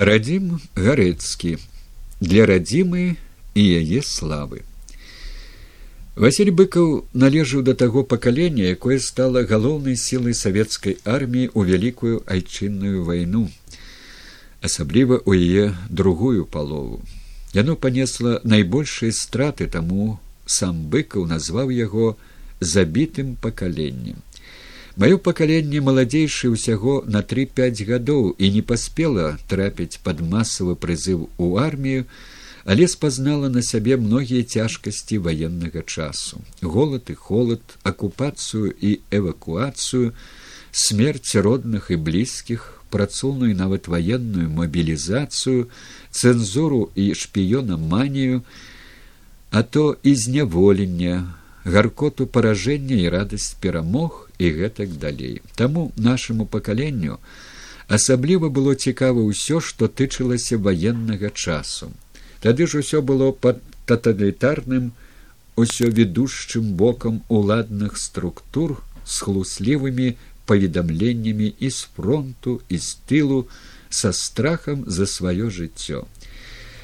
радзім гарэцкі. Для радзімы і яе славы. Василь быкаў належаў да таго пакалення якое стала галоўнай сілай савецкай арміі ў вялікую айчынную вайну асабліва ў яе другую палову. Яно панесла найбольшыя страты таму сам быкаў назваў яго забітым пакаленнем маё пакаленне маладзейшае ўсяго на три пять гадоў і не паспела трапіць под масавы прызыў у армію але спазнала на сябе многія цяжкасці ваеннага часу. Голад і холод акупацыю і эвакуацыю смерць родных і блізкіх працоўную нават ваенную мабілізацыю цэнзуру і шпіёна манію а то і зняволення гаркоту паражэння і радасць перамог і гэтак далей. Таму нашаму пакаленню асабліва было цікава ўсё што тычылася ваеннага часу. Тады ж усё было под таталітарным усё ведушчым бокам уладных структур з хлуслівымі паведамленнямі і з фронту і з тылу са страхам за сваё жыццё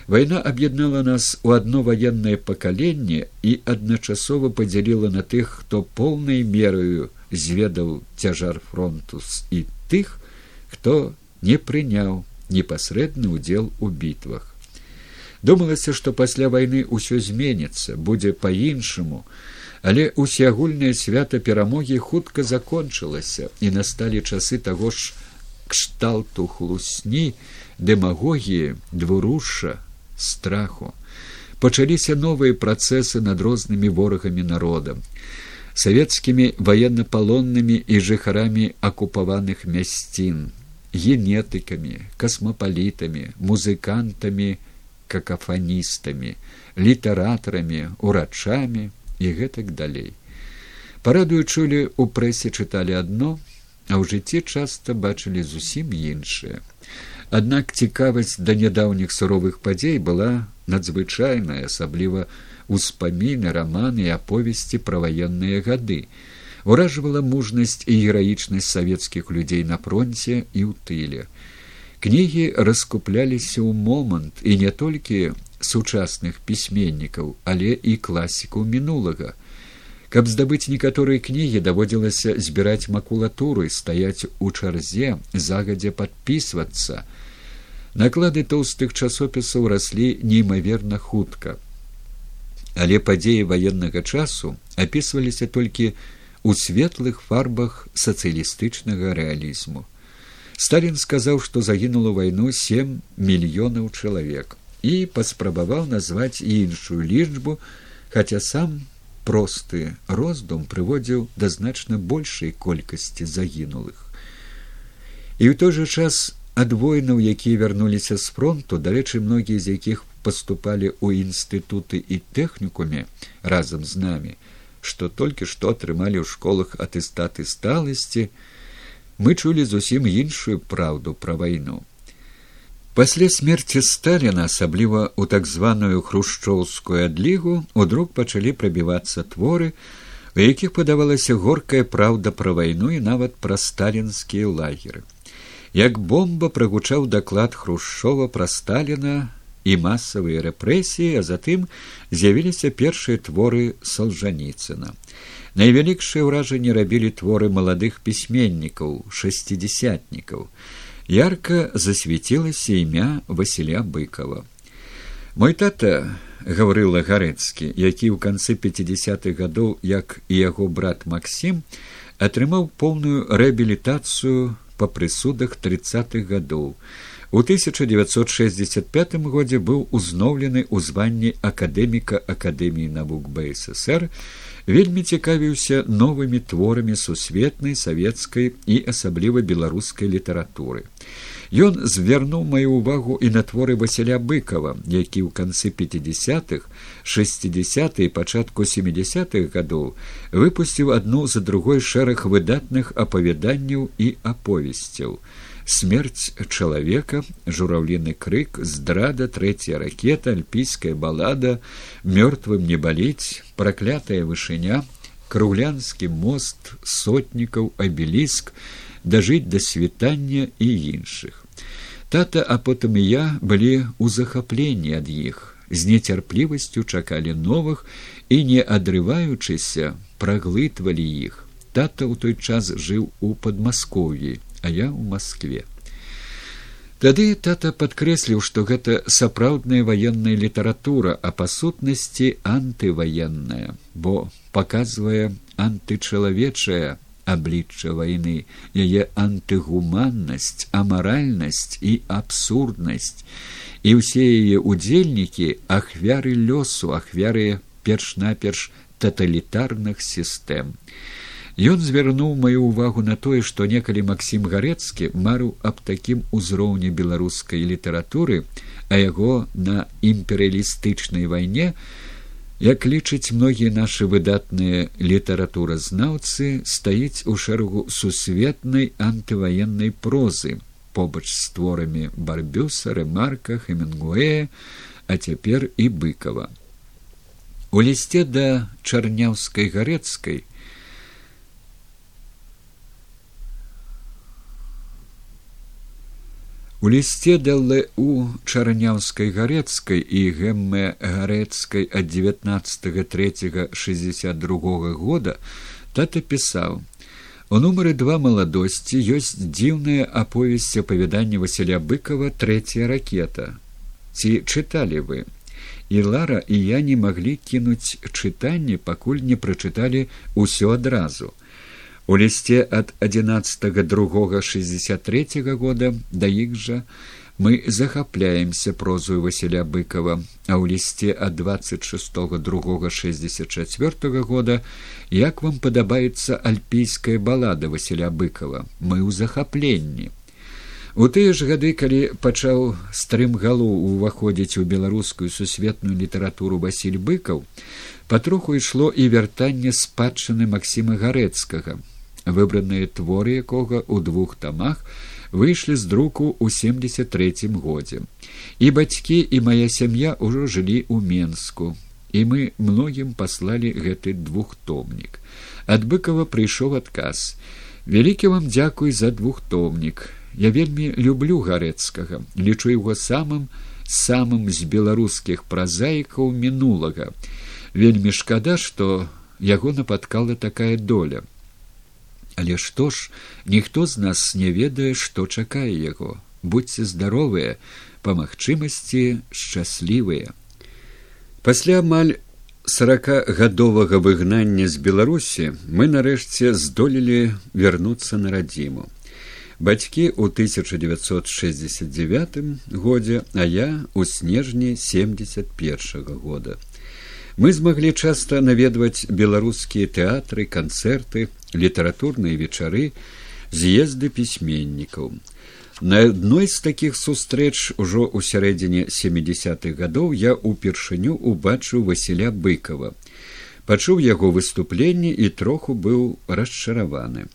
Вайна аб'яднала нас у адно ваеннае пакаленне і адначасова падзяліла на тых, хто поўнай мераю зведаў цяжар фронтус і тых, хто не прыняў непасрэдны ўдзел у бітвах. Думалася, што пасля вайны ўсё зменіцца, будзе па-іншаму, але усеагульнае свята перамогі хутка закончылася і насталі часы таго ж кшталту хлусні, дэмагогіі, двуруша, страху. Пачаліся новыя працэсы над рознымі ворагамі народа. Савецкімі военнапалоннымі і жыхарамі акупаваных мясцін генетыкамі касмапалітамі музыкантамі какафаністамі літаратарамі урачамі і гэтак далей. Парадую чулі у прэсе чыталі адно а ў жыцці часта бачылі зусім іншае Аднак цікавасць да нядаўніх суровых падзей была надзвычайная, асабліва ўспаміны раманы і аповесці пра ваенныя гады. Уражвала мужнасць і гераічнасць савецкіх людзей на фронце і ў тыле. Кнігі раскупляліся ў момант і не толькі сучасных пісьменнікаў, але і класікаў мінулага. Каб здабыць некаторыя кнігі даводзілася збіраць макулатуры, стаяць у чарзе, загадзя падпісвацца. Наклады тоўстых часопісаў раслі неймаверна хутка. Але падзеі ваеннага часу апісваліся толькі ў светлых фарбах сацыялістычнага рэалізму. Сталін сказаў, што загінула вайну сем мільёнаў чалавек і паспрабаваў назваць іншую лічбу, хаця сам просты роздум прыводзіў да значна большай колькасці загінулых. І ў той жа час ад воінаў, якія вярнуліся з фронту, дарэчы, многія з якіх паступалі ў інстытуты і тэхнікуме разам з намі, што толькі што атрымалі ў школах атэстаты сталасці, мы чулі зусім іншую праўду пра вайну. Пасля смерці сталіна асабліва ў так званую хрушчоўскую адлігу удруг пачалі прабівацца творы у якіх падавалася горкая праўда пра вайну і нават пра сталінскія лагеры. Як бомба прагучаў даклад хрушчова пра сталіна і масавыя рэпрэсіі а затым з'явіліся першыя творы салжаніцына. Найвялікшае ўражанне рабілі творы маладых пісьменнікаў шасцідзясятнікаў ярко засветілася імя василя быкова. Мой тата гаврыла гарэцкі які ў канцы пятидесятых гадоў як і яго брат максим атрымаў поўную рэабілітацыю па прысудах тридцатых гадоў. У 1965 годзе быў узноўлены ў званні акадэміка акадэміі навук бсср вельмі цікавіўся новымі творамі сусветнай савецкай і асабліва беларускай літаратуры. Ён звярнуў маю ўвагу і на творы васяля быкова, які ў канцы пятидесятых шестидесят і пачатку семидесятых гадоў выпусціў адну за другой шэраг выдатных апавяданняў і аповесцяў смерць чалавека жураўліны крык здрада трэцяя ракета альпійская балада мёртвым не баліць праклятая вышыня крулянскі мост сотнікаў абеліск дажыць да світання і іншых Тата, а потым і я былі ў захапленні ад іх, з нецярплівасцю чакалі новых і, не адрываючыся, праглытвалі іх. Тата ў той час жыў у падмасков'і, а я ў Маскве. Тады тата падкрэсліў, што гэта сапраўдная ваенная літаратура, а па сутнасці антываенная, бо паказвае антычалавечае аблічча вайны, яе антыгуманнасць, амаральнасць і абсурднасць. І ўсе яе удзельнікі ахвяры лёсу, ахвяры перш-наперш таталітарных сістэм. Ён звярнуў маю ўвагу на тое, што некалі Макссім гарэцкі марыў аб такім узроўні беларускай літаратуры, а яго на імперыялістычнай вайне, як лічаць многія нашы выдатныя літаратуразнаўцы стаіць у шэрагу сусветнай антываеннай прозы побач з творамі барбюса рэмарка хемінгуэя а цяпер і быкова у лісце да чарняўскай гарэцкай У лісце ДЛУ чараняўскай гарэцкай і гэмме гарэцкай ад 19 года тата пісаў: У нумары два маладосці ёсць дзіўная аповесць апавядання Васіля быкова трэцяя ракета. Ці чыталі вы? І Лара і я не маглі кінуць чытанне, пакуль не прачыталі ўсё адразу. У лісце ад 11 другога 63 года да іх жа мы захапляемся прозую Васіля быкова, а ў лісце ад 26 другога 64 года як вам падабаецца альпійская балада Васіля быкова, мы ў захапленні. У тыя ж гады, калі пачаў стрым галу уваходзіць у беларускую сусветную літаратуру Васіль быкаў, патроху ішло і вяртанне спадчыны Масіма гарэцкага выбраныя творы якога ў двух тамах выйшлі з друку ў семьдесят третьем годзе. І бацькі і моя сям'я ўжо жылі ў менску і мы многім паслалі гэты двухтомнік. Ад быкова прыйшоў адказ. Вялікі вам дзякуй за двухтомнік. Я вельмі люблю гарэцкага лічу его самым самым з беларускіх празаікаў мінулага. Вельмі шкада што яго напаткала такая доля Але што ж ніхто з нас не ведае, што чакае яго. Будьце здаровыя па магчымасці шчаслівыя. Пасля амаль сорокагадовага выгнання з беларусі мы нарэшце здолелі вярнуцца на радзіму. Бацькі ў 1969 годзе а я у снежні 71 -го года мы змаглі часта наведваць беларускія тэатры канцэрты літаратурныя вечары з'езды пісьменнікаў. На адной з такіх сустрэч ужо ў сярэдзіне семидесятых гадоў я ўпершыню убачыў васіля быкова. Пачуў яго выступленне і троху быў расчараваны.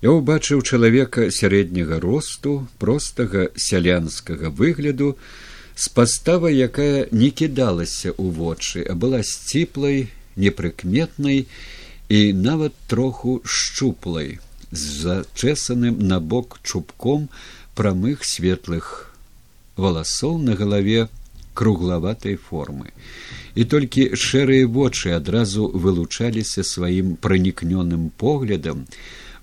Я ўбачыў чалавека сярэдняга росту простага сялянскага выгляду з паставай якая не кідалася ў вочы а была сціплай непрыкметнай і нават троху шчуплай з зачэсаным на бок чубком прамых светлых валасоў на галаве круглаватай формы. І толькі шэрыя вочы адразу вылучаліся сваім пранікнёным поглядам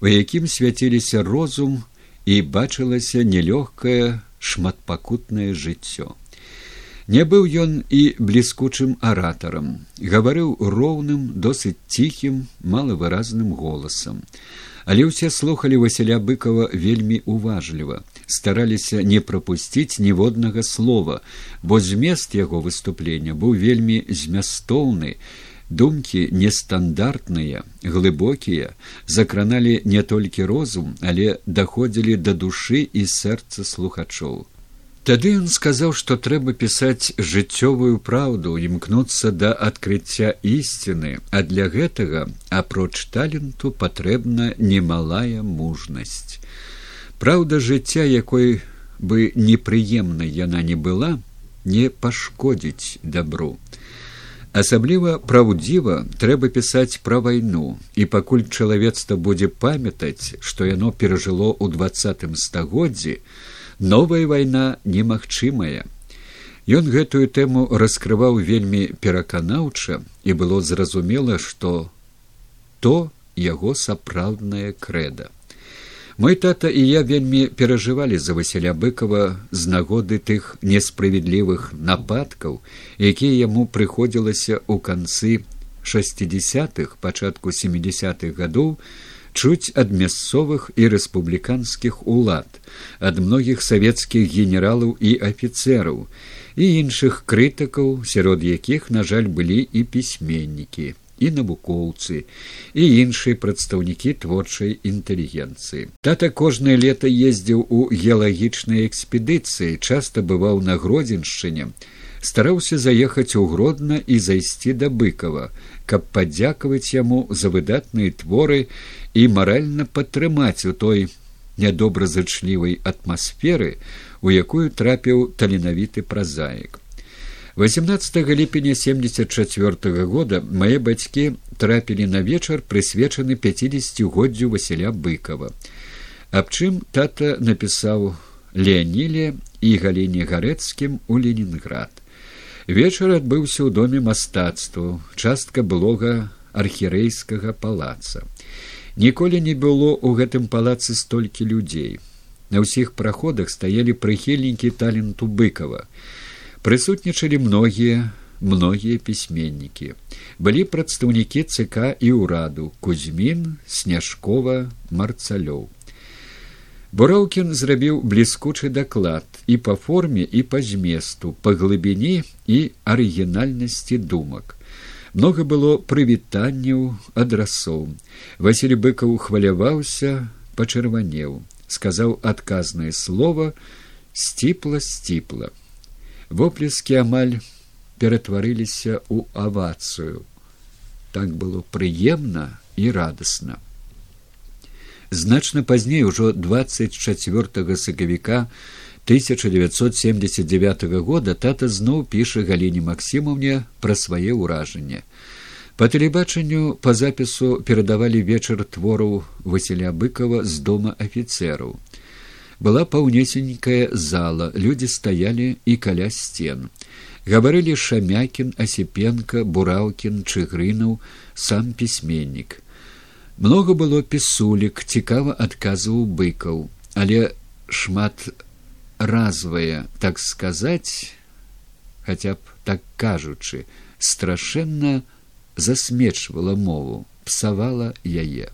у якім свяціліся розум і бачылася нелёгкае шматпакутнае жыццё Не быў ён і бліскучым аратарам, гаварыў роўным, досыць ціхім, малавыразным голасам. Але ўсе слухалі Васіля быкова вельмі уважліва, стараліся не прапусціць ніводнага слова, бо змест яго выступлення быў вельмі змястоўны. Думкі нестандартныя, глыбокія, закраналі не толькі розум, але даходзілі да душы і сэрца слухачоў. Тады ён сказаў, што трэба пісаць жыццёвую праўду, імкнуцца да адкрыцця ісціны, а для гэтага апроч таленту патрэбна немалая мужнасць. Праўда жыцця, якой бы непрыемнай яна не была, не пашкодзіць дабру. Асабліва праўдзіва трэба пісаць пра вайну, і пакуль чалавецтва будзе памятаць, што яно перажыло ў двадцатым стагоддзі, новая вайна немагчымая Ён гэтую тэму раскрываў вельмі пераканаўча і было зразумела, што то яго сапраўдная крэда. Мой тата і я вельмі перажывалі за Васіля быкова з нагоды тых несправядлівых нападкаў, якія яму прыходзілася ў канцы шестидесятых пачатку семидесятых гадоў чуць ад мясцовых і рэспубліканскіх улад ад многіх савецкіх генералаў і афіцэраў і іншых крытыкаў сярод якіх на жаль былі і пісьменнікі і навукоўцы і іншыя прадстаўнікі творчай інтэлігенцыі тата кожнае лета ездзіў у геалагічнай экспедыцыі часта бываў на гродзеншчыне стараўся заехаць у гродна і зайсці да быкова каб падзякаваць яму за выдатныя творы і маральна падтрымаць у той нядобразычлівай атмасферы у якую трапіў таленавіты празаік. 18 ліпеня 74 -го года мае бацькі трапілі на вечар прысвечаны 50годдзю Васіля быкова. Аб чым тата напісаў Леаніле і галіне гарэцкім у Ленінград. Вечар адбыўся ў доме мастацтву, частка блога архірэйскага палаца. Ніколі не было ў гэтым палацы столькі людзей. На ўсіх праходах стаялі прыхільнікі таленту быкова. Прысутнічалі многія многія пісьменнікі. Былі прадстаўнікі ЦК і ўраду Кузьмін, сняжкова, марцалёў. Бураўкін зрабіў бліскучы даклад і па форме і па зместу, па глыбіні і арыгінальнасці думак. Многа было прывітанняў адрасоў. Васіль быкаў хваляваўся, пачырванеў сказаў адказнае слово сціпла сціпла воплескі амаль ператварыліся ў авацыю так было прыемна і радасна значна пазней ужо двадцать четвертого сакавіка 1979 года тата зноў піша галіне максімаўне пра свае ўражанне Па тэлебачанню па запісу перадавалі вечар твораў Васіля быкова з дома афіцэраў. Была паўнесенькая зала, людзі стаялі і каля сцен. Гаварылі шамякін, асіпенка, бураўкін, чыгрынаў, сам пісьменнік. Многа было пісулік, цікава адказваў быкаў, але шмат развае, так сказаць, хаця б так кажучы, страшэнна, засмечвала мову псавала яе.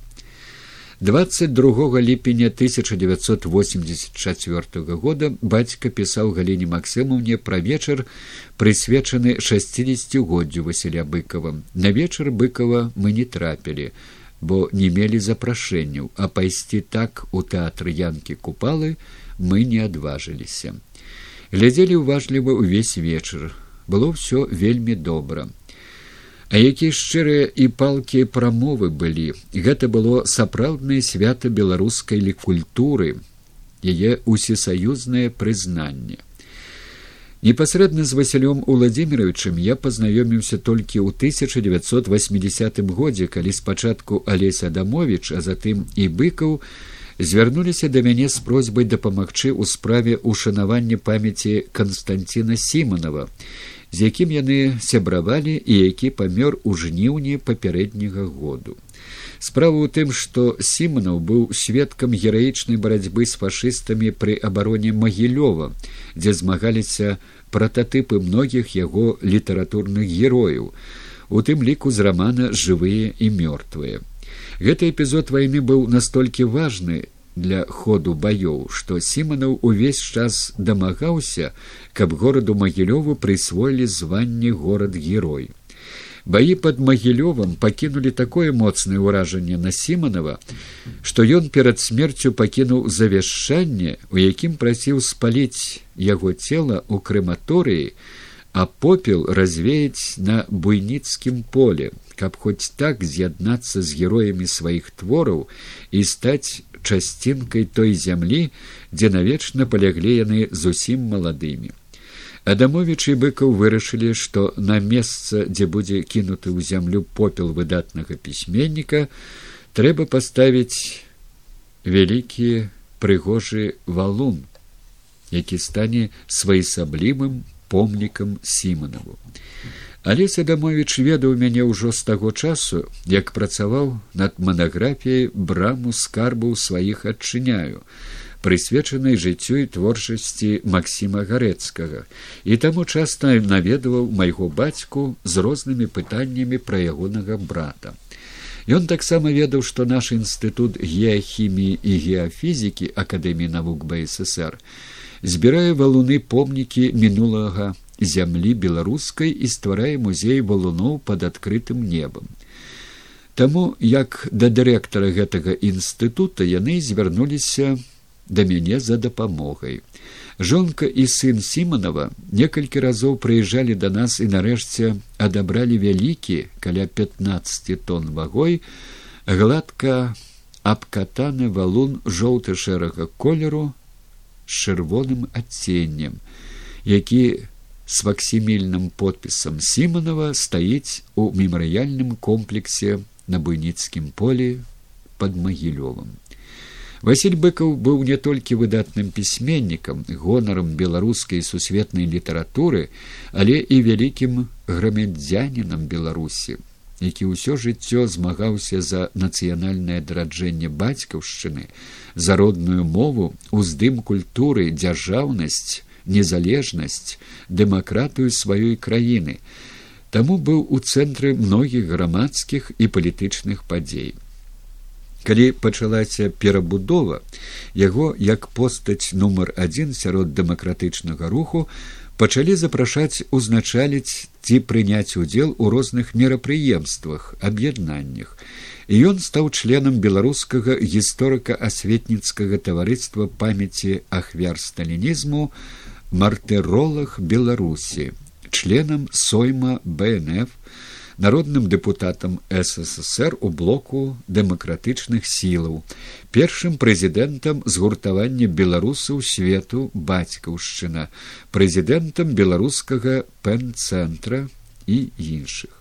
22 ліпеня 1984 года бацька пісаў галіне максімаўне пра вечар прысвечаны шестидесятгоддзю василя быкова на вечар быкова мы не трапілі бо не мелі запрашэнняў а пайсці так у тэатры янкі купалы мы не адважыліся. Глядзелі ўважліва ўвесь вечар. Было ўсё вельмі добра. А якія шчырыя і палкія прамовы былі гэта было сапраўднае свята беларускай лікультуры яе усесаюзнае прызнанне непасрэдна з васілём владимировичым я пазнаёміўся толькі ў 1980 годзе калі спачатку алеся адамович а затым і быкаў звярнуліся да мяне з просьбай дапамагчы ў справе ушанавання памяці константина симонова з якім яны сябравалі і які памёр у жніўні папярэдняга году. Справа ў тым, што Сіманаў быў сведкам гераічнай барацьбы з фашыстамі пры абароне магілёва, дзе змагаліся прататыпы многіх яго літаратурных герояў, у тым ліку з рамана жывыя і мёртвыя. Гэты эпізод вайны быў настолькі важны, для ходу баёў што сіманаў увесь час дамагаўся каб гораду магілёву прысвоілі званне горад герой баі под магілёвым пакінулі такое моцнае ўражанне на сіманова што ён перад смерцю пакінуў завяшчанне у якім прасіў спаліць яго цела ў крэматорыі а попел развеяць на буйніцкім поле каб хоць так з'яднацца з героямі сваіх твораў і стаць часцінкай той зямлі, дзе навечна паляглі яны зусім маладымі. Адамовічы быкаў вырашылі, што на месца, дзе будзе кінуты ў зямлю попел выдатнага пісьменніка, трэба паставіць вялікі прыгожы валун. які стане своеасаблівым помнікам сіманаву. Алеся дамовіч ведаў мяне ўжо з таго часу, як працаваў над манаграфіяй браму скарбу сваіх адчыняю, прысвечанай жыццю і творчасці Масіма гарэцкага, і таму часта наведаваў майго бацьку з рознымі пытаннямі пра ягонага брата. Ён таксама ведаў, што наш інстытут геахіміі і геафізікі акадэміі навук бСр збірае валуны помнікі мінулага зямлі беларускай і стварае музей валуноў пад адкрытым небам. Таму як да дырэктара гэтага інстытута яны звярнуліся да мяне за дапамогай. Жонка і сын сіманова некалькі разоў прыязджалі да нас і нарэшце адабралі вялікі каля 15 тонн вагой гладка абкатаны валун жоўты шэрага колеру з чырвоным адценнем, які с факсімільным подпісам сіманова стаіць у мемарыяльным комплексе на буйніцкім полі под магілёвым василь быкаў быў не толькі выдатным пісьменнікам гонарам беларускай сусветнай літаратуры але і вялікім грамадзянінам беларусі які ўсё жыццё змагаўся за нацыянальнае адраджэнне бацькаўшчыны за родную мову уздым культуры дзяржаўнасць незалежнасць дэмакратыю сваёй краіны. Таму быў у цэнтры многіх грамадскіх і палітычных падзей калі пачалася перабудова яго як постаць нумар адзін сярод дэмакратычнага руху пачалі запрашаць узначаліць ці прыняць удзел у розных мерапрыемствах аб'яднаннях. І ён стаў членам беларускага гісторыка асветніцкага таварыства памяці ахвяр сталінізму мартыролах беларусі членам сойма бнф народным депутатам ссср у блоку дэмакратычных сілаў першым прэзідэнтам згуртавання беларусаў свету бацькаўшчына прэзідэнтам беларускага пэн-цэнтра і іншых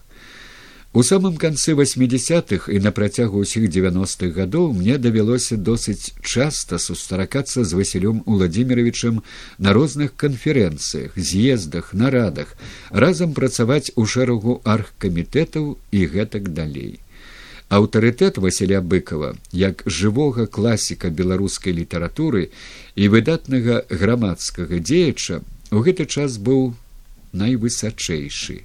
У самым канцы восьмидесятых і на працягу ўсіх девяностых гадоў мне давялося досыць часта сустракацца з васілём владимировичем на розных канферэнцыях з'ездах нарадах разам працаваць у шэрагу аргкамітэтаў і гэтак далей. Аўтарытэт василя быкова як жывога класіка беларускай літаратуры і выдатнага грамадскага дзеяча у гэты час быў найвысачэйшы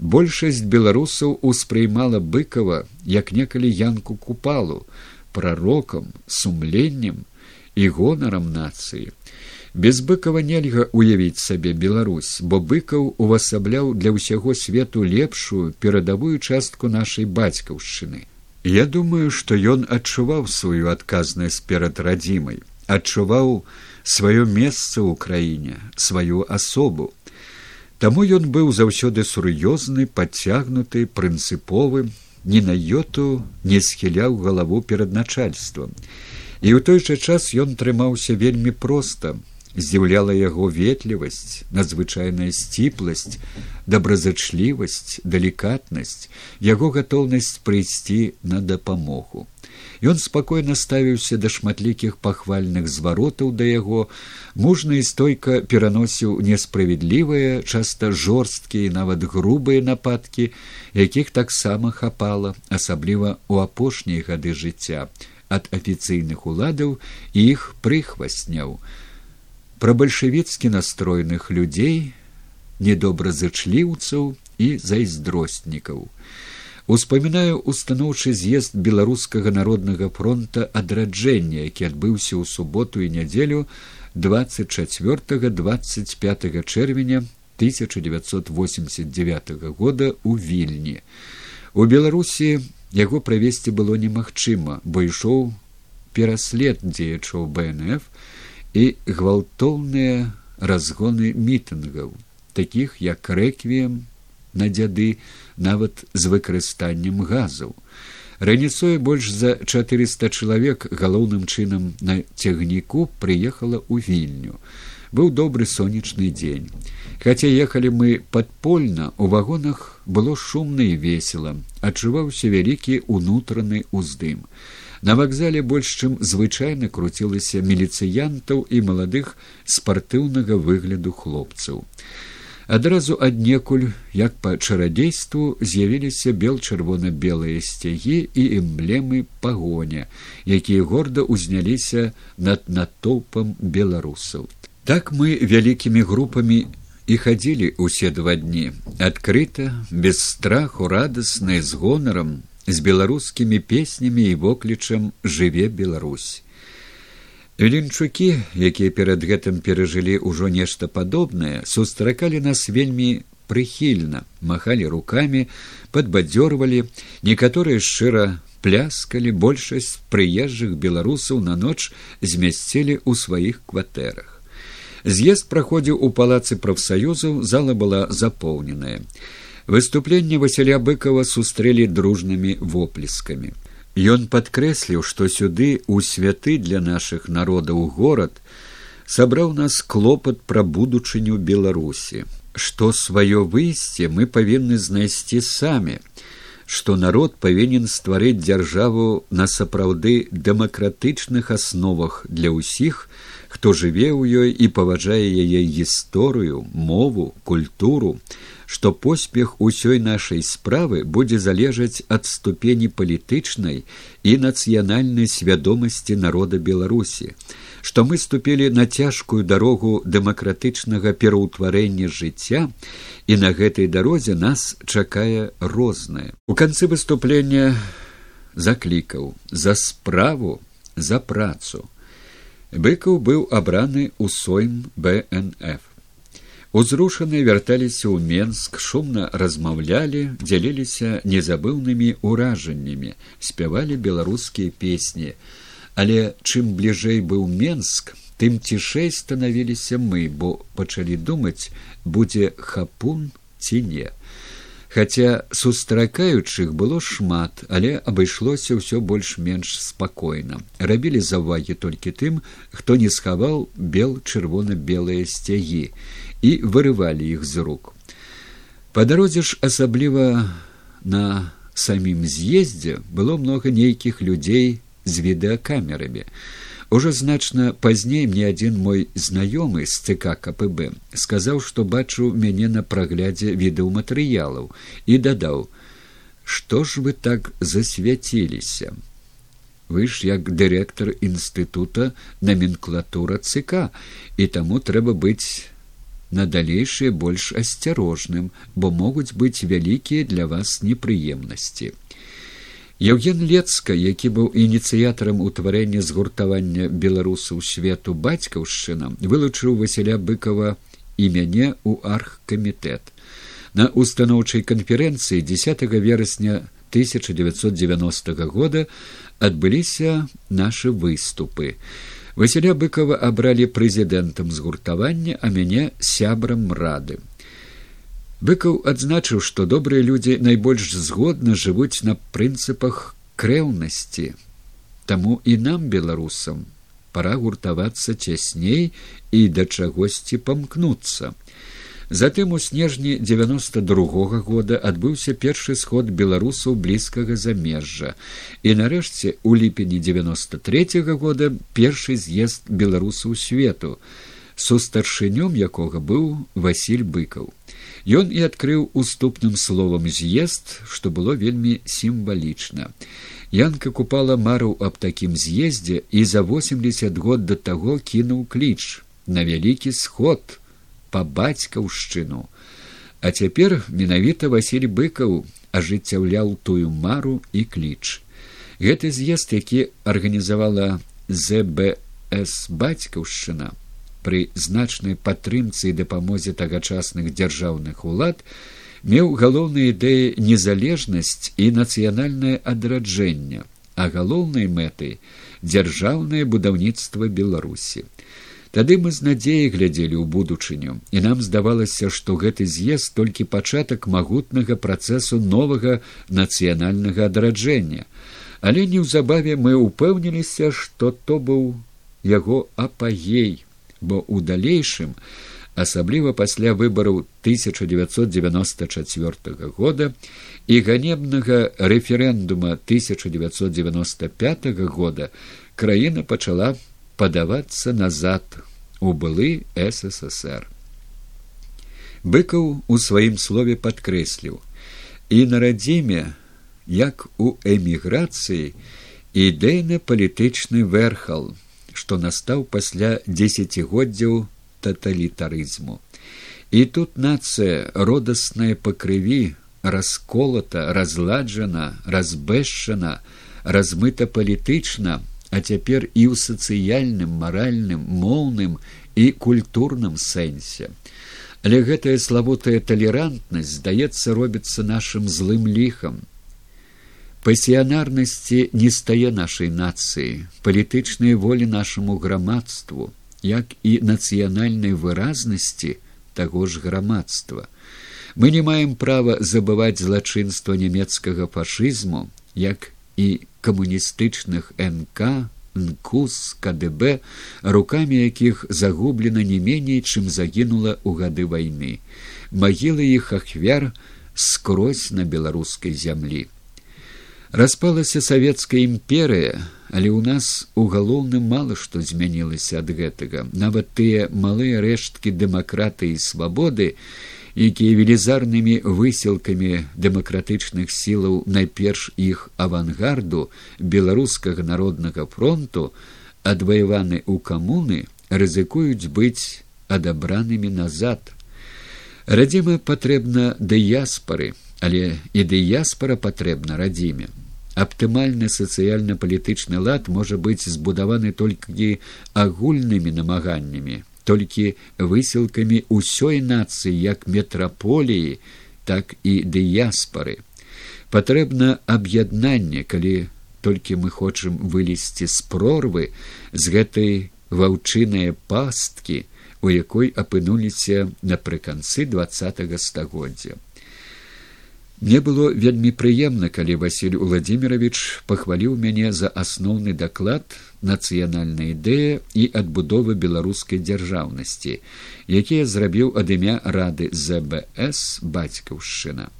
большасць беларусаў успрымала быкова як некалі янку купалу прарокам сумленнем і гонарам нацыі. Без быкова нельга уявіць сабе беларусь бо быкаў увасабляў для ўсяго свету лепшую перадавую частку нашай бацькаўшчыны. Я думаю што ён адчуваў сваю адказнасць перад радзімай адчуваў сваё месца ў краіне сваю асобу Таму ён быў заўсёды сур'ёзны, падцягнуты, прынцыповы, ні на йоту не схіляў галаву перад начальствам. І ў той жа час ён трымаўся вельмі проста, здзіўляла яго ветлівасць, надзвычайная сціпласць, добразычлівасць, далікатнасць, яго гатоўнасць прыйсці на дапамогу. Ён спакойна ставіўся да шматлікіх пахвальных зваротаў да яго, мужна і стойка пераносіў несправядлівыя, часта жорсткія, нават грубыя нападкі, якіх таксама хапала, асабліва ў апошнія гады жыцця. Ад афіцыйных уладаў і іх прыхвасняў. Пра бальшавіцкі настроеных людзей, недобразычліўцаў і зайздростнікаў успамінаю устаноўчы з'езд беларускага народнага фронта адраджэння які адбыўся ў суботу і нядзелю двадцать четверт двадцать пять чэрвеня тысяча девятьсот восемьдесят девять года у вільні. У беларусі яго правесці было немагчыма бо ішоў пераслед дзеячоў бнф і гвалтоўныя разгоны мітынгаў таких як рэквіем на дзяды нават з выкарыстаннем газаў. Раніцой больш за 400 чалавек галоўным чынам на цягніку прыехала ў вільню. Быў добры сонечны дзень. Хаця ехалі мы падпольна, у вагонах было шумна і весела, адчуваўся вялікі ўнутраны ўздым. На вакзале больш чым звычайна круцілася міліцыянтаў і маладых спартыўнага выгляду хлопцаў. Адразу аднекуль, як па чарадзейству з'явіліся бел-чырвона-белыя сцягі і эмблемы пагоня, якія горда ўзняліся над натоўпам беларусаў. Так мы вялікімі групамі і хадзілі ўсе два дні адкрыта без страху радасна з гонарам з беларускімі песнямі і воклічам жыве Беларусь. Лінчукі, якія перад гэтым перажылі ўжо нешта падобнае, сустракалі нас вельмі прыхільна, махалі рукамі, падбадзёрвалі, некаторыя шчыра пляскалі большасць прыезджых беларусаў на ноч змясцілі ў сваіх кватэрах. З'езд праходзіў у палацы прафсаюзаў, зала была запоўненая. Выступленне Васяля быкова сустрэлі дружнымі воплескамі. Ён падкрэсліў, што сюды у святы для нашых народаў горад сабраў нас клопат пра будучыню беларусі, што сваё выйсце мы павінны знайсці самі, што народ павінен стварыць дзяржаву на сапраўды дэмакратычных асновах для ўсіх, хто жыве ў ёй і паважае яе гісторыю, мову, культуру, што поспех усёй нашай справы будзе залежаць ад ступені палітычнай і нацыянальнай свядомасці народа беларусі што мы ступілі на цяжкую дарогу дэмакратычнага пераўтварэння жыцця і на гэтай дарозе нас чакае рознае. У канцы выступлення заклікаў за справу за працу. Быкаў быў абраны ў сойм бнф Узрушаныя вярталіся ў Менск, шумна размаўлялі, дзяліліся незабыўнымі ўражаннямі, спявалі беларускія песні. Але чым бліжэй быў Менск, тым цішэй станавіліся мы, бо пачалі думаць, будзе хапун ці не. Хаця сустракаючых было шмат, але абышлося ўсё больш-менш спакойна. Рабілі заўвагі толькі тым, хто не схаваў бел чырвона-белыя сцягі і вырывалі іх з рук. Па дарозе ж асабліва на самім з'ездзе было многа нейкіх людзей з відэакамерамі. Ужо значна пазней мне адзін мой знаёмы з ЦК КПБ сказаў, што бачыў мяне на праглядзе відэаматэрыялаў і дадаў: « Што ж вы так засвяціліся? Вы ж як дырэктар інстытута наменклатура ЦК і таму трэба быць на далейшае больш асцярожным, бо могуць быць вялікія для вас непрыемнасці. Еўген Лецка, які быў ініцыятарам утварэння згуртавання беларусаў свету бацькаўшчына, вылучыў Васіля быкова і мяне ў архкамітэт. На устаноўчай канферэнцыі 10 верасня 1990 года адбыліся нашы выступы. Васіля быкова абралі прэзідэнтам згуртавання, а мяне сябрам рады. Быкаў адзначыў, што добрыя людзі найбольш згодна жывуць на прынцыпах крэўнасці. Таму і нам беларусам пора гуртавацца цясней і да чагосьці памкнуцца. Затым у снежні девяносто другога года адбыўся першы сход беларусаў блізкага замежжа. І нарэшце у ліпені девяносто третьего года першы з'езд беларусаў свету сустаршынём якога быў василь быкаў. Ён і адкрыў уступным словам з'езд што было вельмі сімвалічна. Янка купала марыў аб такім з'ездзе і за восемьдесят год да таго кінуў кліч на вялікі сход па бацькаўшчыну. А цяпер менавіта Васіль быкаў ажыццяўляў тую мару і кліч. Гэты з'езд, які арганізавала збс бацькаўшчына пры значнай падтрымцы і дапамозе тагачасных дзяржаўных улад, меў галоўныя ідэі незалежнасць і нацыянальнае адраджэнне, а галоўнай мэтай дзяржаўнае будаўніцтва беларусі. Тады мы з надзеяй глядзелі ў будучыню, і нам здавалася, што гэты з'езд толькі пачатак магутнага працэсу новага нацыянальнага адраджэння. Але неўзабаве мы ўпэўніліся, што то быў яго апагей, бо ў далейшым асабліва пасля выбараў 1994 года і ганебнага рэферэндума 1995 года краіна пачала падавацца назад у былы ссср быкаў у сваім слове падкрэсліў і на радзіме як у эміграцыі ідэйна палітычны верхал што настаў пасля дзесяцігоддзяў таталітарызму. І тут нацыя родасная па крыві расколата, разладжана, разбэшчана, размыта палітычна, а цяпер і ў сацыяльным, маральным, моўным і культурным сэнсе. Але гэтая славутая талерантнасць здаецца робіцца нашым злым ліхам. Пасіянарнасці не стае нашай нацыі, палітычнай волі нашаму грамадству як і нацыянальнай выразнасці таго ж грамадства. Мы не маем права забываць злачынства нямецкага фашызму, як і камуністычных нк нкус кДб руками якіх загублена не меней чым загінула ў гады вайны. Магілы іх ахвяр скрозь на беларускай зямлі. Распалася савецкая імперыя але ў нас у галоўным мала што змянілася ад гэтага. Нават тыя малыя рэшткі дэмакратыі свабоды якія велізарнымі высілкамі дэмакратычных сілаў найперш іх авангарду беларускага народнага фронту адваяваны ў камуны рызыкуюць быць адабранымі назад. Радзіма патрэбна дыяспары але і дыяспара патрэбна радзіме. Аптымальны сацыяльна-палітычны лад можа быць збудаваны толькі агульнымі намаганнямі толькі высілкамі ўсёй нацыі як метраполіі так і дыяспары патрэбна аб'яднанне калі толькі мы хочам вылезці з прорвы з гэтай ваўчынай пасткі у якой апынуліся напрыканцы двадцатого стагоддзя Мне было вельмі прыемна, калі Васіль Владимирович пахваліў мяне за асноўны даклад нацыянальнай ідэя і адбудовы беларускай дзяржаўнасці, якія зрабіў ад імя рады збс бацькаўшчына.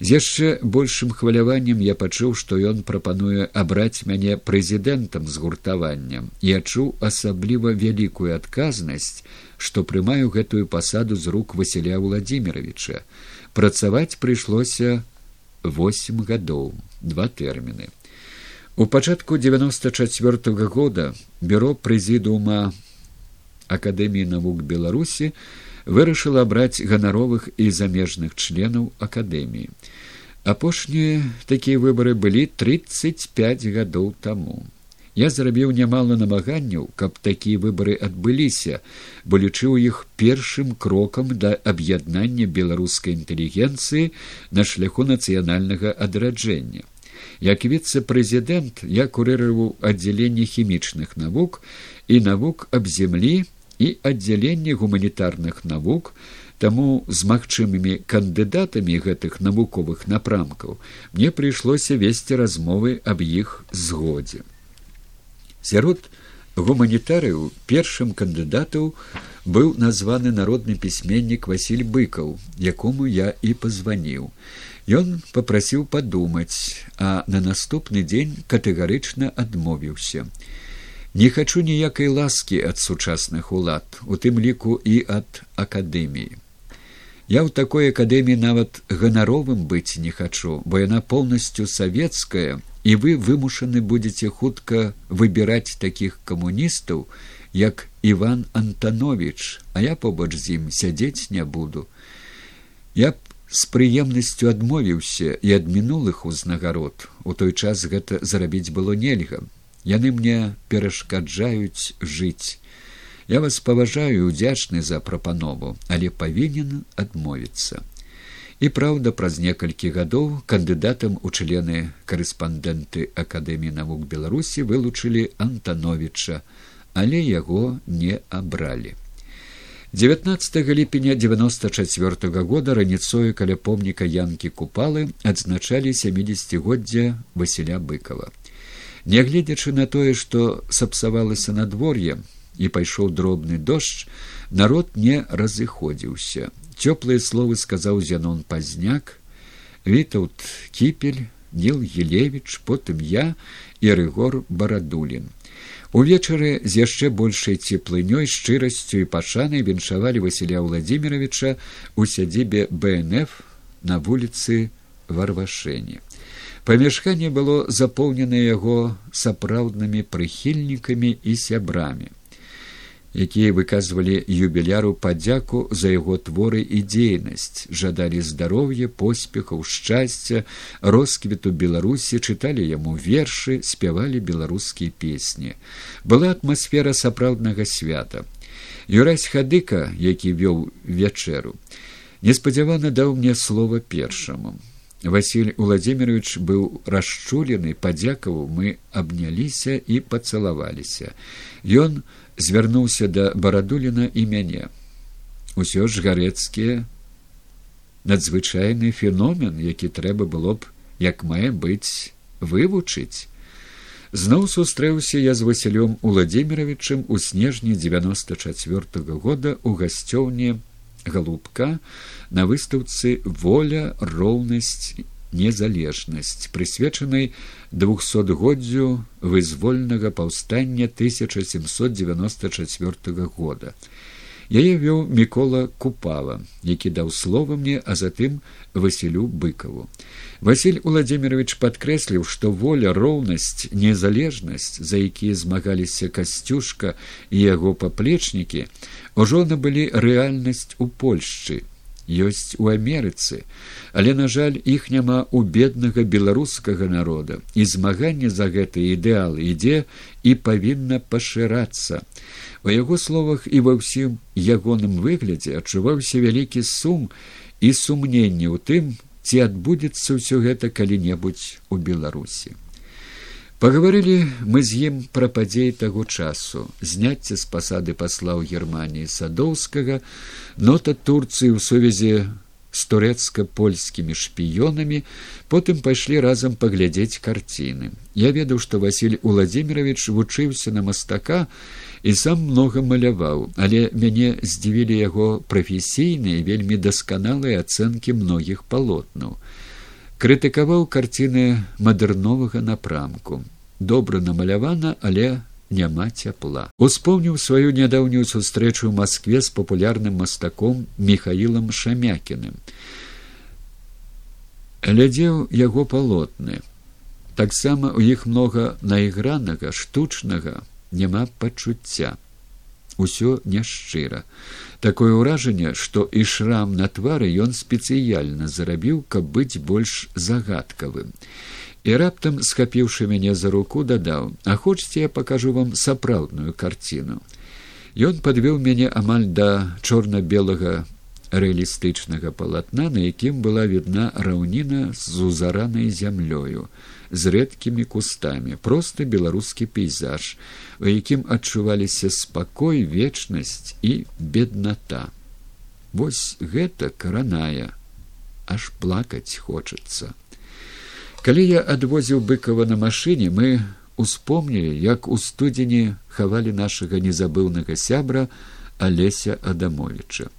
З яшчэ большым хваляваннем я пачуў, што ён прапануе абраць мяне прэзідэнтам з гуртаваннем і адчуў асабліва вялікую адказнасць, што прымаю гэтую пасаду з рук Васіля Владимировича працаваць прыйшлося восемь гадоў два тэрміны. У пачатку девяносто четвертого года бюро прэзідуума акадэміі навук беларусі вырашыла абраць ганаровых і замежных членаў акадэміі. Апошнія такія выбары былі тридцать пять гадоў таму Я зрабіў нямала намаганняў, каб такія выбары адбыліся, бо лічыў іх першым крокам да аб'яднання беларускай інтэлігенцыі на шляху нацыянальнага адраджэння. Як віцэ-прэзідэнт я курыраваў аддзяленне хімічных навук і навук аб зямлі і аддзяленне гуманітарных навук, Таму з магчымымі кандыдатамі гэтых навуковых напрамкаў мне прыйшлося весці размовы аб іх згодзе сярод гуманітарыяў першым кандыдатаў быў названы народны пісьменнік василь быкаў якому я і пазваніў. Ён попрасіў падумаць а на наступны дзень катэгарычна адмовіўся. Не хачу ніякай ласкі ад сучасных улад у тым ліку і ад акадэміі. Я ў такой акадэміі нават ганаровым быць не хачу бо яна поўнасцю савецкая і вы вымушаны будете хутка выбіраць такіх камуністаў як иван антанович а я побач з ім сядзець не буду. Я б з прыемнасцю адмовіўся і ад мінулых узнагарод. У той час гэта зарабіць было нельга. Яны мне перашкаджаюць жыць. Я вас паважаю удзячны за прапанову але павінен адмовіцца і праўда праз некалькі гадоў кандыдатам у члены карэспандэнты акадэміі навук беларусі вылучылі антановича але яго не абралі. 19 ліпеня девяносто четвертого года раніцою каля помніка янкі купалы адзначалі семидесятгоддзя василя быкова. Нягледзячы на тое што сапсавалася надвор'е і пайшоў дробны дождж народ не разыходзіўся цёплыя словы сказаў зянон пазняк вітаўт кіпель ніл елевич потым я і рыгор барадулін увечары з яшчэ большай цеплынёй шчырасцю і пашанай віншавалі васіля владимировича у сядзібе бнф на вуліцы варвашэні. Памяшканне было запоўнена яго сапраўднымі прыхільнікамі і сябрамі якія выказвалі юбіляру падзяку за яго творы і дзейнасць жадалі здароўя поспехаў шчасця росквіту беларусі чыталі яму вершы спявалі беларускія песні. Была атмасфера сапраўднага свята. Юрась хадыка які вёў вячэру неспадзявана даў мне слова першаму. Василь владимирович быў расчулены падзякаваў мы абняліся і пацалаваліся. Ён звярнуўся да барадуліна і мяне. Усё ж гарэцкія надзвычайны феномен які трэба было б як мае быць вывучыць. Зноў сустрэўся я з васілём владимировичем у снежні девяносто четверт -го года у гасцёўне галубка на выстаўцы воля роўнасць незалежнасць прысвечанай двухсотгоддзю вызвольнага паўстання 1794 года. Яе вёў мікола купала які даў слова мне а затым васілю быкаву василь владимирович падкрэсліў што воля роўнасць незалежнасць за якія змагаліся касцюшка і яго паплечнікі ўжо набылі рэальнасць у польшчы ёсць у амерыцы але на жаль іх няма у беднага беларускага народа. І змаганне за гэты ідэал ідзе і павінна пашырацца. У яго словах і ва ўсім ягоным выглядзе адчуваўся вялікі сум і сумненне ў тым ці адбудзецца ўсё гэта калі небудзь у беларусі пагаварылі мы з ім пра падзеі таго часу. Зняцце з пасады пасла ў германії садоўскага нота турцыі ў сувязі з турэцка-польскімі шпіёнамі потым пайшлі разам паглядзець карціны. Я ведаў што василь владимирович вучыўся на мастака і сам многа маляваў але мяне здзівілі яго прафесійныя вельмі дасканалыя ацэнкі многіх палотнаў крытыкаваў карціны мадэрновага напрамку. Добра намалявана але няма цяпла. Успомніў сваю нядаўнюю сустрэчу ў москве з папулярным мастаком михаилам шамякіным. Глядзеў яго палотны. Таксама у іх многа найгранага штучнага няма пачуцця усё няшчыра такое ўражанне што і шрам на твары ён спецыяльна зарабіў каб быць больш загадкавым. І раптам схапіўшы мяне за руку дадаў а хочце я пакажу вам сапраўдную карціну? Ён падвёў мяне амаль да чорна белага рэалістычнага палатна на якім была відна раўніна з узаранай зямлёю з рэдкімі кустамі просто беларускі пейзаж у якім адчуваліся спакой вечнасць і бедната вось гэта караная аж плакаць хочацца. Калі я адвозіў быкова на машыне мы успомнілі як у студзені хавалі нашага незабыўнага сябра алеся адамовича